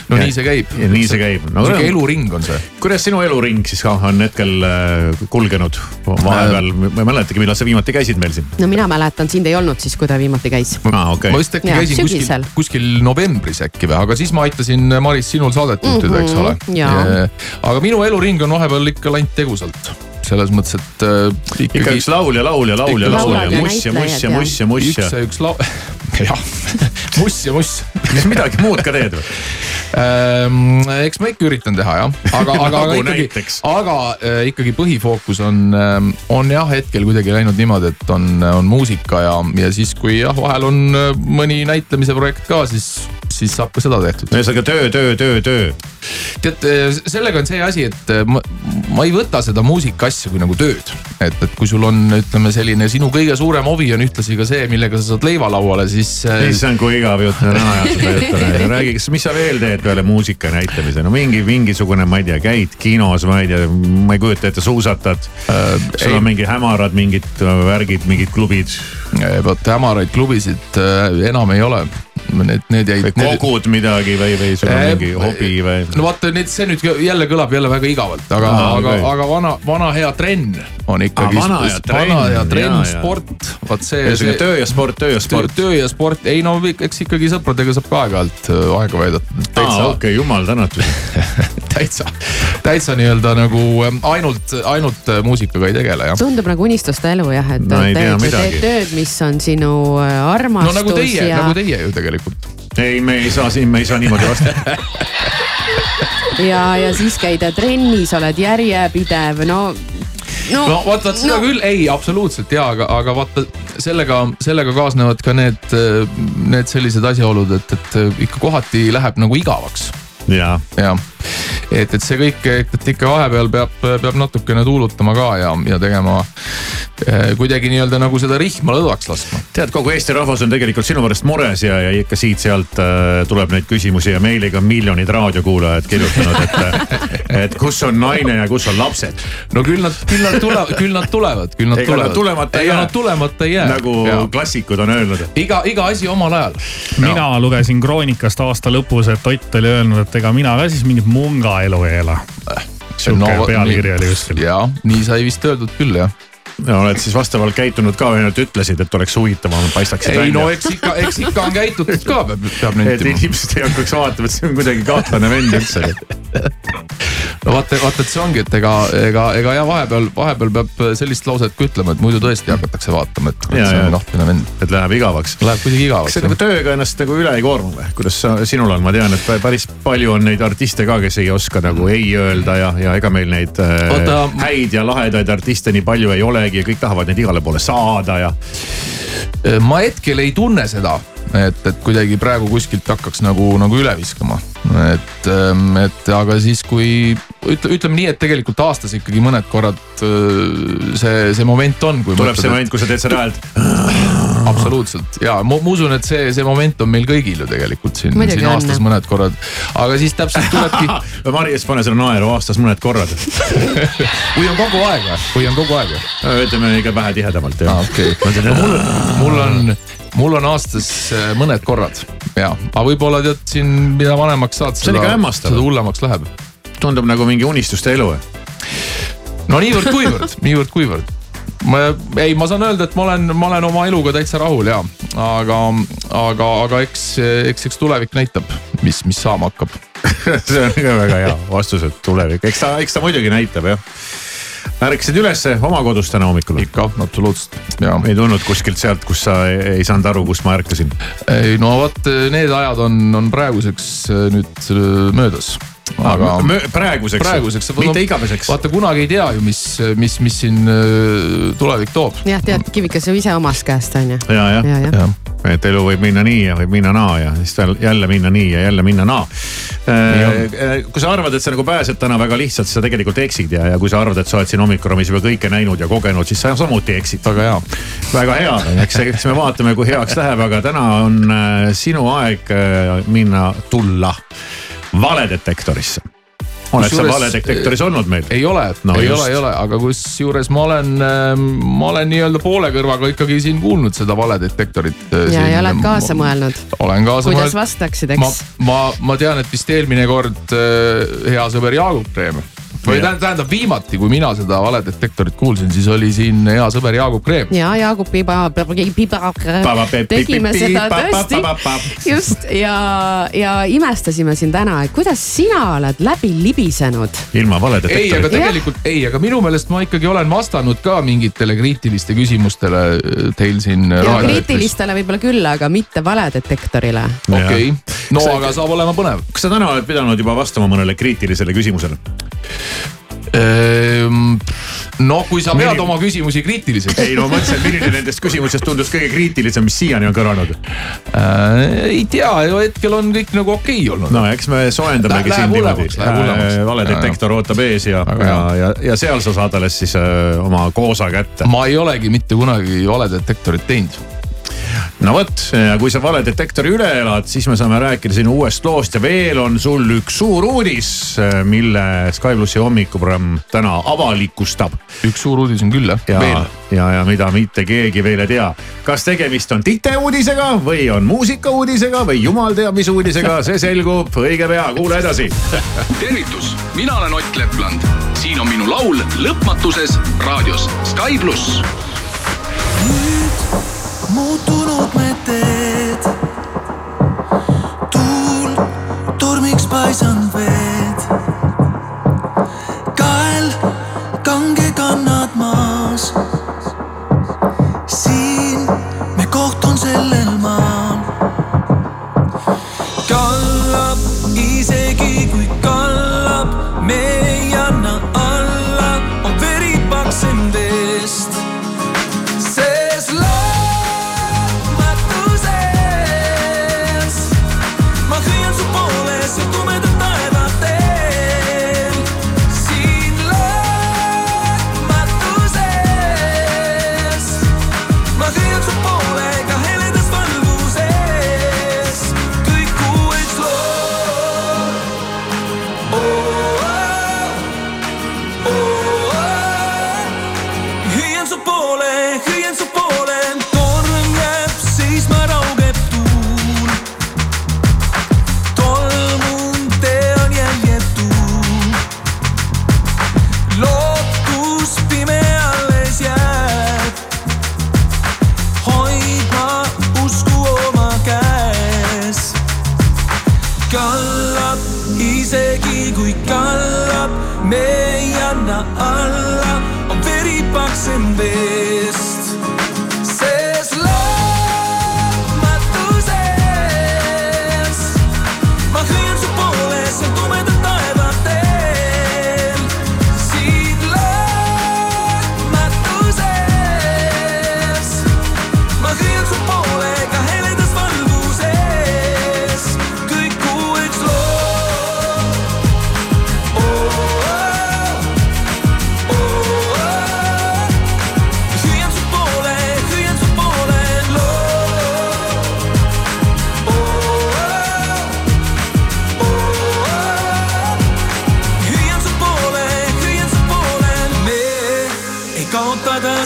no nii see käib. nii see käib no,. sihuke eluring on see. kuidas sinu eluring siis ka on hetkel äh, kulgenud vahepeal, ma ei mäletagi, millal sa viimati käisid meil siin? no mina mäletan, sind ei olnud siis, kui ta viimati käis. aa, okei ma just äkki käisin kuskil kuskil novembris äkki või, aga siis ma aitasin Maris sinul saadet juhtida, eks ole Mhm, jaa. aga minu eluring on vahepeal ikka läinud tegusalt selles mõttes, et äh, ikkagi. ikka üks laulja, laulja, laulja, laulja, muss ja muss ja muss ja muss ja üks ja üks lau-, jah, muss ja muss. kas midagi muud ka teed või? Ehm, eks ma ikka üritan teha jah, aga, aga, aga Nagu ikkagi aga äh, ikkagi põhifookus on, on jah hetkel kuidagi läinud niimoodi, et on, on muusika ja, ja siis, kui jah, vahel on äh, mõni näitlemise projekt ka, siis, siis saab ka seda tehtud. ühesõnaga töö, töö, töö, töö. tead, sellega on see asi, et äh, ma, ma ei võta seda muusika asja kui nagu tööd. et, et kui sul on, ütleme selline sinu kõige suurem hobi on ühtlasi ka see, millega sa saad leiva lauale, siis. issand, kui igav jutt, ära aja seda juttu, räägi, kas, mis sa veel teed peale muusika näitamise, no mingi, mingisugune, ma ei tea, käid kinos, ma ei tea, ma ei kujuta ette, suusatad äh,. sul on mingi hämarad mingid äh, värgid, mingid klubid. vot hämaraid klubisid äh, enam ei ole. Need, need jäid. kogud midagi või, või sul on Eh, mingi hobi või? no vaata nüüd see nüüd jälle kõlab jälle väga igavalt, aga Aa, aga okei., aga vana, vana hea trenn on ikkagi. Aa, vana hea trenn, hea trenn, sport, vot see. ühesõnaga töö ja sport, töö ja sport. töö ja sport, ei no eks ikkagi sõpradega saab ka aeg-ajalt äh, aega veedata. aa, okei, jumal tänatud. täitsa, täitsa nii-öelda nagu ähm, ainult, ainult äh, muusikaga ei tegele jah. tundub nagu unistuste elu jah, et No teed, teed tööd, mis on sinu äh, armastus no nagu teie ja, nagu teie ju tegelikult. ei, me ei saa siin, me ei saa niimoodi vastata. ja, ja siis käid trennis, oled järjepidev, no. no, no vot, vot seda no. küll, ei absoluutselt ja, aga, aga vaata sellega, sellega kaasnevad ka need, need sellised asjaolud, et, et ikka kohati läheb nagu igavaks. ja, ja, et, et see kõik, et ikka vahepeal peab, peab natukene tuulutama ka ja, ja tegema eh, kuidagi nii-öelda nagu seda rihma lõdvaks laskma. tead, kogu Eesti rahvas on tegelikult sinu pärast mures ja, ja ikka siit-sealt äh, tuleb neid küsimusi ja meile ka miljonid raadiokuulajad kirjutanud, et, et kus on naine ja kus on lapsed. no küll nad, küll nad tulevad, küll nad tulevad, küll nad tulevad. tulemata ei jää. nad tulemata ei jää. nagu klassikud on öelnud. iga, iga asi omal ajal. mina lugesin Kroonikast aasta lõpus, et Ott oli öelnud, et ega mina ka siis mingit munga elu ei ela. sihuke vot pealkiri nii- oli kuskil. jaa, nii sai vist öeldud küll jah. ja oled siis vastavalt käitunud ka või ainult ütlesid, et oleks huvitavam, paistaksid ei no välja. eks ikka, eks ikka on käitutud ka, peab, peab et nentima. inimesed ei hakkaks vaatama, et see on kuidagi kahtlane vend üldse. vaata, vaata, et see ongi, et ega, ega, ega jah, vahepeal, vahepeal peab sellist lauset ka ütlema, et muidu tõesti hakatakse vaatama, et Ja, see ja. on kahtlane vend. et läheb igavaks. Läheb kuidagi igavaks kas see nagu tööga ennast nagu üle ei koorma või? kuidas sa, sinul on, ma tean, et päris palju on neid artiste ka, kes ei oska nagu ei öelda ja, ja ega meil neid äh, Oota. häid ja lahedaid artiste nii palju ei olegi ja kõik tahavad neid igale poole saada ja. ma hetkel ei tunne seda, et, et kuidagi praegu kuskilt hakkaks nagu, nagu üle viskama. et, et aga siis, kui ütle, ütleme nii, et tegelikult aastas ikkagi mõned korrad öö, see, see moment on. tuleb see moment, kui sa teed seda häält. absoluutselt ja ma, ma usun, et see, see moment on meil kõigil ju tegelikult siin, siin on. aastas mõned korrad. aga siis täpselt tulebki, Maris, pane selle naeru aastas mõned korrad. või on kogu aeg või, või on kogu aeg või? ütleme ikka vähe tihedamalt jah ah,. okei okay. mul, mul on, mul on aastas äh, mõned korrad ja, aga võib-olla tead siin, mida vanemaks saad, See on ikka hämmastav. seda hullemaks läheb. Tundub nagu mingi unistuste elu. no niivõrd-kuivõrd, niivõrd-kuivõrd. ma ei, ma saan öelda, et ma olen, ma olen oma eluga täitsa rahul ja, aga, aga, aga eks, eks, eks tulevik näitab, mis, mis saama hakkab. see on ka väga hea vastus, et tulevik, eks ta, eks ta muidugi näitab jah. ärkasid ülesse oma kodus täna hommikul? ikka, absoluutselt, ei tulnud kuskilt sealt, kus sa ei, ei saanud aru, kus ma ärkasin. ei no vot, need ajad on, on praeguseks nüüd möödas. Aga praeguseks? praeguseks, Mitte igaveseks? vaata kunagi ei tea ju, mis, mis, mis siin äh, tulevik toob. jah, tead, Kivikas ju ise omast käest on ju. ja, jah Ja, ja,, et elu võib minna nii ja võib minna naa ja siis tal jälle minna nii ja jälle minna naa. kui sa arvad, et sa nagu pääsed täna väga lihtsalt, siis sa tegelikult eksid ja, ja kui sa arvad, et sa oled siin hommikuruumis juba kõike näinud ja kogenud, siis sa samuti eksid. väga hea. väga hea, eks, eks me vaatame, kui heaks läheb, aga täna on äh, sinu aeg äh, minna, tulla valedetektorisse. oled sa valedetektoris olnud meil? ei ole No no,, ei just. ole, ei ole, aga kusjuures ma olen, ma olen nii-öelda poole kõrvaga ikkagi siin kuulnud seda valedetektorit. ja, ja oled kaasa mõelnud. olen kaasa kuidas mõelnud. vastaksid, ma eks?, ma, ma tean, et vist eelmine kord äh, hea sõber Jaagup Kreem või Jah. tähendab, viimati, kui mina seda valedetektorit kuulsin, siis oli siin hea sõber Jaagup Kreem. ja Jaagup Piba, tegime seda tõesti just ja, ja imestasime siin täna, et kuidas sina oled läbi libisenud. ilma ei, aga valedetektorita. tegelikult ei, aga minu meelest ma ikkagi olen vastanud ka mingitele kriitiliste küsimustele äh, teil siin. ja kriitilistele võib-olla küll, aga mitte valedetektorile. okei, no aga saab olema põnev. kas sa täna oled pidanud juba vastama mõnele kriitilisele küsimusele? Ehm, no kui sa pead Milline- oma küsimusi kriitiliseks. ei no ma mõtlesin, milline nendest küsimustest tundus kõige kriitilisem, mis siiani on kõlanud? Äh, ei tea, hetkel on kõik nagu okei okay olnud. no eks me soojendamegi hullemaks, läheb hullemaks. valedetektor ootab ees ja, ja ja, ja seal sa saad alles siis öö, oma koosa kätte. ma ei olegi mitte kunagi valedetektorit teinud. No vot, kui sa valedetektori üle elad, siis me saame rääkida sinu uuest loost ja veel on sul üks suur uudis, mille Sky plussi hommikuprogramm täna avalikustab. üks suur uudis on küll jah, ja veel., ja, ja mida mitte keegi veel ei tea. kas tegemist on tite uudisega või on muusikauudisega või jumal teab mis uudisega, see selgub õige pea, kuula edasi tervitus, mina olen Ott Lepland, siin on minu laul lõpmatuses raadios Sky pluss. muutunud me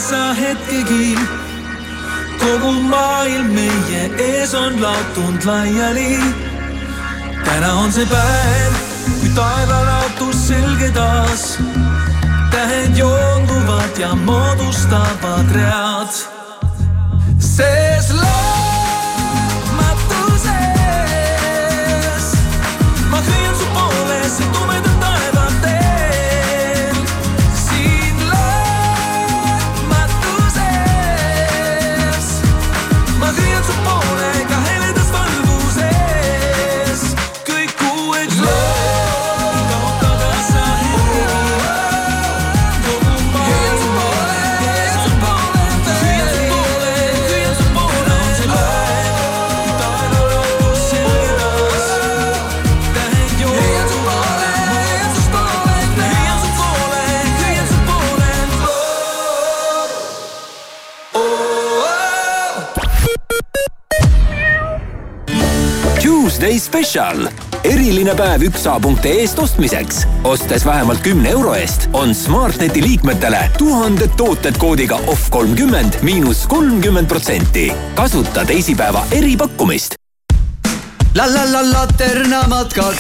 kaotada sa hetkegi. kogu maailm meie ees on laotunud laiali. täna on see päev, kui taevalaotus selge taas. tähed joonduvad ja moodustavad read. sest lõpmatuses ma hüüan su poole seal tumeda Special eriline päev üksa.ee-st ostmiseks. ostes vähemalt kümne euro eest on Smartneti liikmetele tuhanded tooted koodiga off kolmkümmend miinus kolmkümmend protsenti. kasuta teisipäeva eripakkumist. la la la Laterna matkad.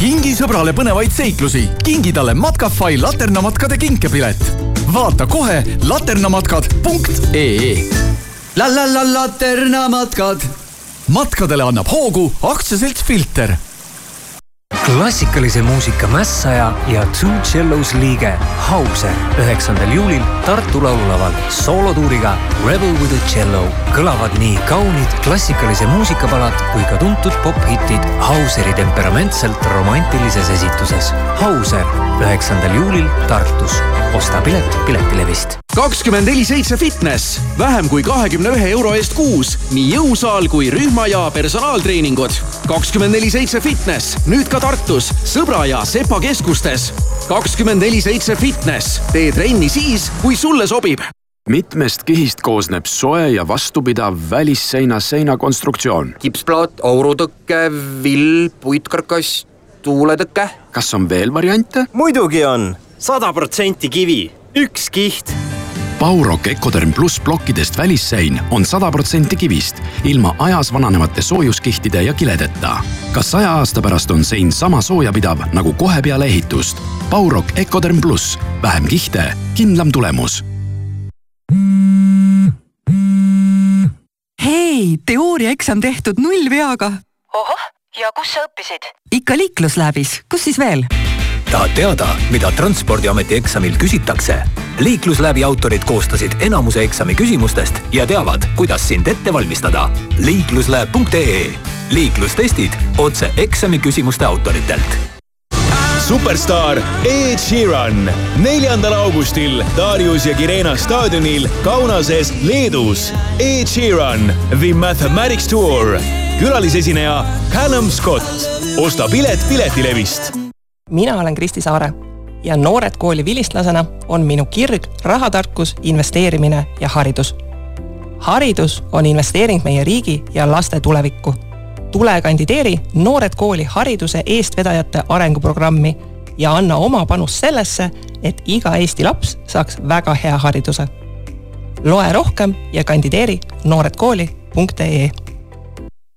kingi sõbrale põnevaid seiklusi, kingi talle Matkafai laternamatkade kinkepilet. vaata kohe laternamatkad.ee. la la la Laterna matkad. Matkadele annab hoogu aktsiaselts Filter klassikalise muusika mässaja ja Two Cellos liige Hauser üheksandal juulil Tartu Laululaval soolotuuriga Rebel with a cello kõlavad nii kaunid klassikalise muusikapalad kui ka tuntud pophitid Hauseri temperamentselt romantilises esituses. Hauser üheksandal juulil Tartus. osta pilet Piletilevist kakskümmend neli seitse fitness, vähem kui kahekümne ühe euro eest kuus, nii jõusaal kui rühma ja personaaltreeningud. kakskümmend neli seitse fitness, nüüd ka Tartus, Sõbra ja Sepa keskustes. kakskümmend neli seitse fitness, tee trenni siis, kui sulle sobib mitmest kihist koosneb soe ja vastupidav välisseina seinakonstruktsioon. kipsplaat, aurutõke, vill, puitkarkass, tuuletõke. kas on veel variante? muidugi on, sada protsenti kivi, üks kiht Baurok Ecoderm pluss plokkidest välissein on sada protsenti kivist, ilma ajas vananevate soojuskihtide ja kiledeta. ka saja aasta pärast on sein sama soojapidav nagu kohe peale ehitust. Baurok Ecoderm pluss, vähem kihte, kindlam tulemus hei, teooriaeksam tehtud nullveaga. ohoh, ja kus sa õppisid? ikka liiklusläbis, kus siis veel? Tahad teada, mida Transpordiameti eksamil küsitakse? liiklusläbi autorid koostasid enamuse eksami küsimustest ja teavad, kuidas sind ette valmistada. liiklusläeb.ee liiklustestid otse eksami küsimuste autoritelt superstaar Ed Sheeran neljandal augustil Darius ja Kirena staadionil Kaunases, Leedus. Ed Sheeran The Mathematics Tour, külalisesineja Callum Scott. osta pilet Piletilevist. Mina olen Kristi Saare ja Noored Kooli vilistlasena on minu kirg rahatarkus, investeerimine ja haridus. haridus on investeering meie riigi ja laste tulevikku. tule kandideeri Noored Kooli hariduse eestvedajate arenguprogrammi ja anna oma panus sellesse, et iga Eesti laps saaks väga hea hariduse. loe rohkem ja kandideeri nooredkooli.ee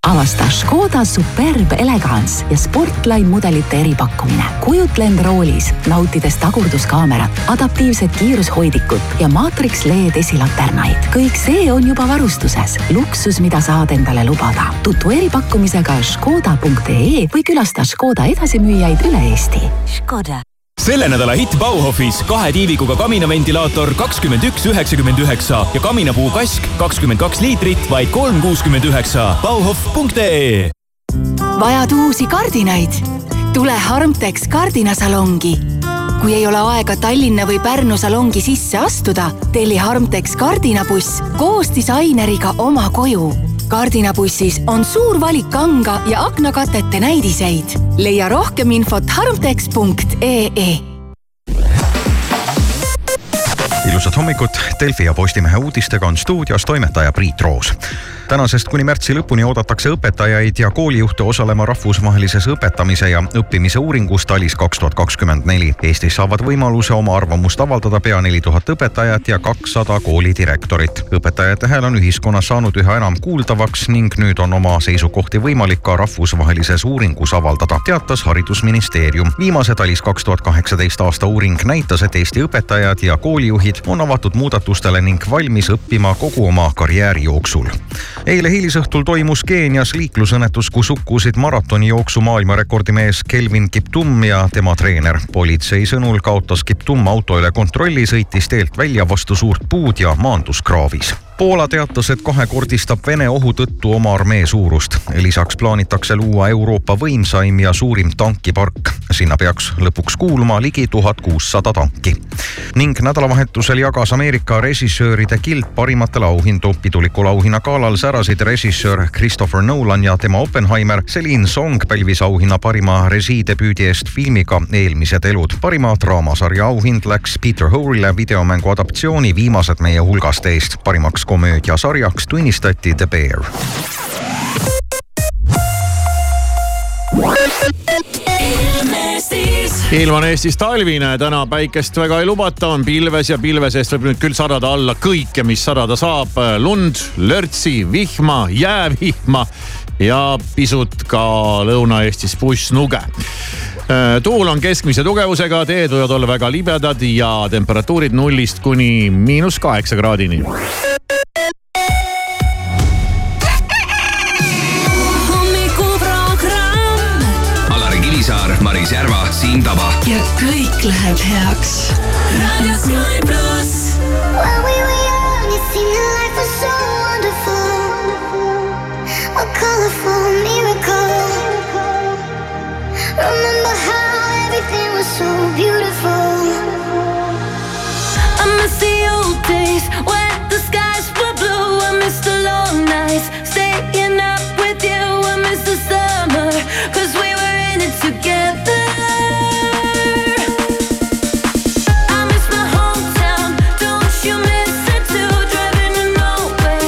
avasta Škoda Superb Elegance ja Sportline mudelite eripakkumine. kujutle end roolis, nautides tagurduskaamerat, adaptiivset kiirushoidikut ja Matrix LED esilaternaid. kõik see on juba varustuses. luksus, mida saad endale lubada. tutvu eripakkumisega škoda.ee või külasta Škoda edasimüüjaid üle Eesti. Škoda selle nädala hitt Bauhofis kahe tiivikuga kaminaventilaator kakskümmend üks üheksakümmend üheksa ja kaminapuu kask kakskümmend kaks liitrit, vaid kolm kuuskümmend üheksa. Bauhof.ee vajad uusi kardinaid? tule Harmtex kardinasalongi. kui ei ole aega Tallinna või Pärnu salongi sisse astuda, telli Harmtex kardinabuss koos disaineriga oma koju. Kardinabussis on suur valik kanga ja aknakatete näidiseid. leia rohkem infot harmtex.ee ilusat hommikut, Delfi ja Postimehe uudistega on stuudios toimetaja Priit Roos tänasest kuni märtsi lõpuni oodatakse õpetajaid ja koolijuhte osalema rahvusvahelises õpetamise ja õppimise uuringus TALIS kaks tuhat kakskümmend neli. Eestis saavad võimaluse oma arvamust avaldada pea neli tuhat õpetajat ja kakssada koolidirektorit. õpetajate hääl on ühiskonnas saanud üha enam kuuldavaks ning nüüd on oma seisukohti võimalik ka rahvusvahelises uuringus avaldada, teatas haridusministeerium. viimase TALIS kaks tuhat kaheksateist aasta uuring näitas, et Eesti õpetajad ja koolijuhid on avatud muudatustele ning valmis õppima kogu oma karjääri jooksul eile hilisõhtul toimus Keenias liiklusõnnetus, kus hukkusid maratonijooksu maailmarekordimees Kelvin Kiptum ja tema treener. politsei sõnul kaotas Kiptum auto üle kontrolli, sõitis teelt välja vastu suurt puud ja maandus kraavis Poola teatas, et kahekordistab Vene ohu tõttu oma armee suurust. lisaks plaanitakse luua Euroopa võimsaim ja suurim tankipark. sinna peaks lõpuks kuuluma ligi tuhat kuussada tanki. ning nädalavahetusel jagas Ameerika režissööride gild parimatele auhindu. pidulikul auhinna galal särasid režissöör Christopher Nolan ja tema Oppenheimer. Celine Song pälvis auhinna parima režiidebüüdi eest filmiga Eelmised elud. parima draamasarja auhind läks Peter Hoare'ile videomängu adaptatsiooni Viimased meie hulgast eest. parimaks komöödiasarjaks tunnistati The Bear. ilm on Eestis talvine, täna päikest väga ei lubata, on pilves ja pilve seest võib nüüd küll sadada alla kõike, mis sadada saab. lund, lörtsi, vihma, jäävihma ja pisut ka Lõuna-Eestis pussnuge tuul on keskmise tugevusega, teed võivad olla väga libedad ja temperatuurid nullist kuni miinus kaheksa kraadini. Meelis Järva, Siim Taba. ja kõik läheb heaks. raadios Sky pluss. When we were young, it seemed that life was so wonderful. A colorful miracle. Remember how everything was so beautiful. I miss the old days when the skies were blue. I miss the long nights.